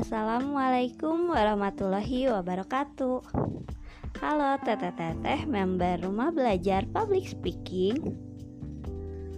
Assalamualaikum warahmatullahi wabarakatuh. Halo teteh-teteh member rumah belajar public speaking.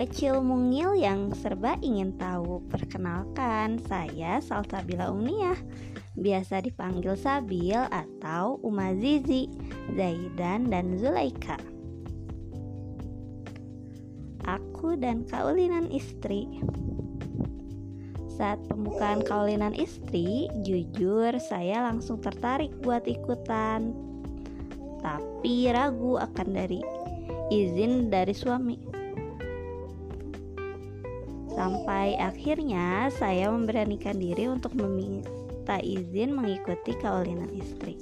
Kecil mungil yang serba ingin tahu Perkenalkan saya Salsabila Umniah. Biasa dipanggil Sabil atau Uma Zizi Zaidan dan Zulaika. Aku dan Kaulinan istri saat pembukaan kaulinan istri, jujur saya langsung tertarik buat ikutan. Tapi ragu akan dari izin dari suami. Sampai akhirnya saya memberanikan diri untuk meminta izin mengikuti kaulinan istri.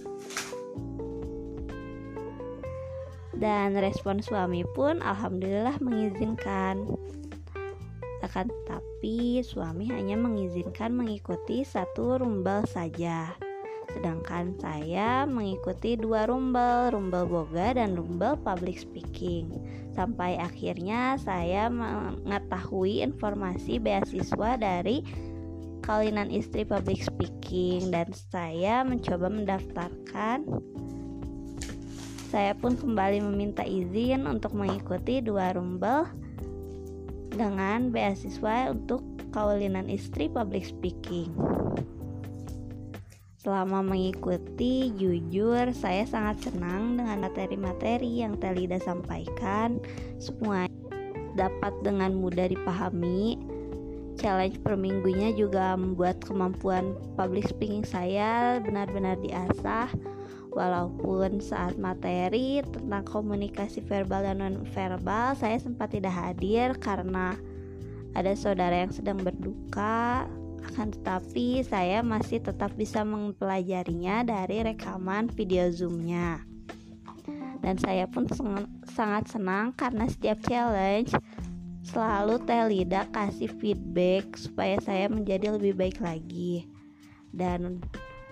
Dan respon suami pun alhamdulillah mengizinkan akan tetapi suami hanya mengizinkan mengikuti satu rumbel saja. Sedangkan saya mengikuti dua rumbel, rumbel boga dan rumbel public speaking. Sampai akhirnya saya mengetahui informasi beasiswa dari Kalinan Istri Public Speaking dan saya mencoba mendaftarkan saya pun kembali meminta izin untuk mengikuti dua rumbel dengan beasiswa untuk kaulinan istri public speaking. Selama mengikuti, jujur saya sangat senang dengan materi-materi yang Telida sampaikan. Semua dapat dengan mudah dipahami. Challenge per minggunya juga membuat kemampuan public speaking saya benar-benar diasah Walaupun saat materi tentang komunikasi verbal dan non-verbal saya sempat tidak hadir karena ada saudara yang sedang berduka, akan tetapi saya masih tetap bisa mempelajarinya dari rekaman video zoomnya. Dan saya pun sangat senang karena setiap challenge selalu Telida kasih feedback supaya saya menjadi lebih baik lagi. Dan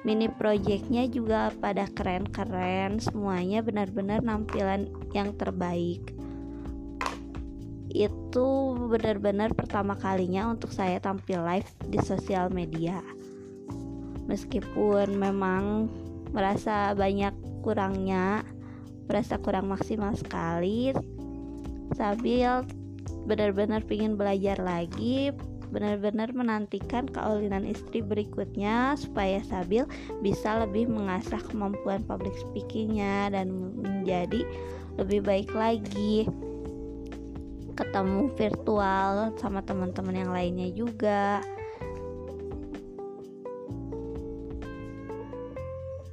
mini projectnya juga pada keren-keren. Semuanya benar-benar nampilan yang terbaik. Itu benar-benar pertama kalinya untuk saya tampil live di sosial media. Meskipun memang merasa banyak kurangnya merasa kurang maksimal sekali sambil benar-benar ingin belajar lagi benar-benar menantikan kaulinan istri berikutnya supaya Sabil bisa lebih mengasah kemampuan public speakingnya dan menjadi lebih baik lagi. Ketemu virtual sama teman-teman yang lainnya juga.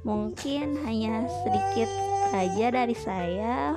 Mungkin hanya sedikit saja dari saya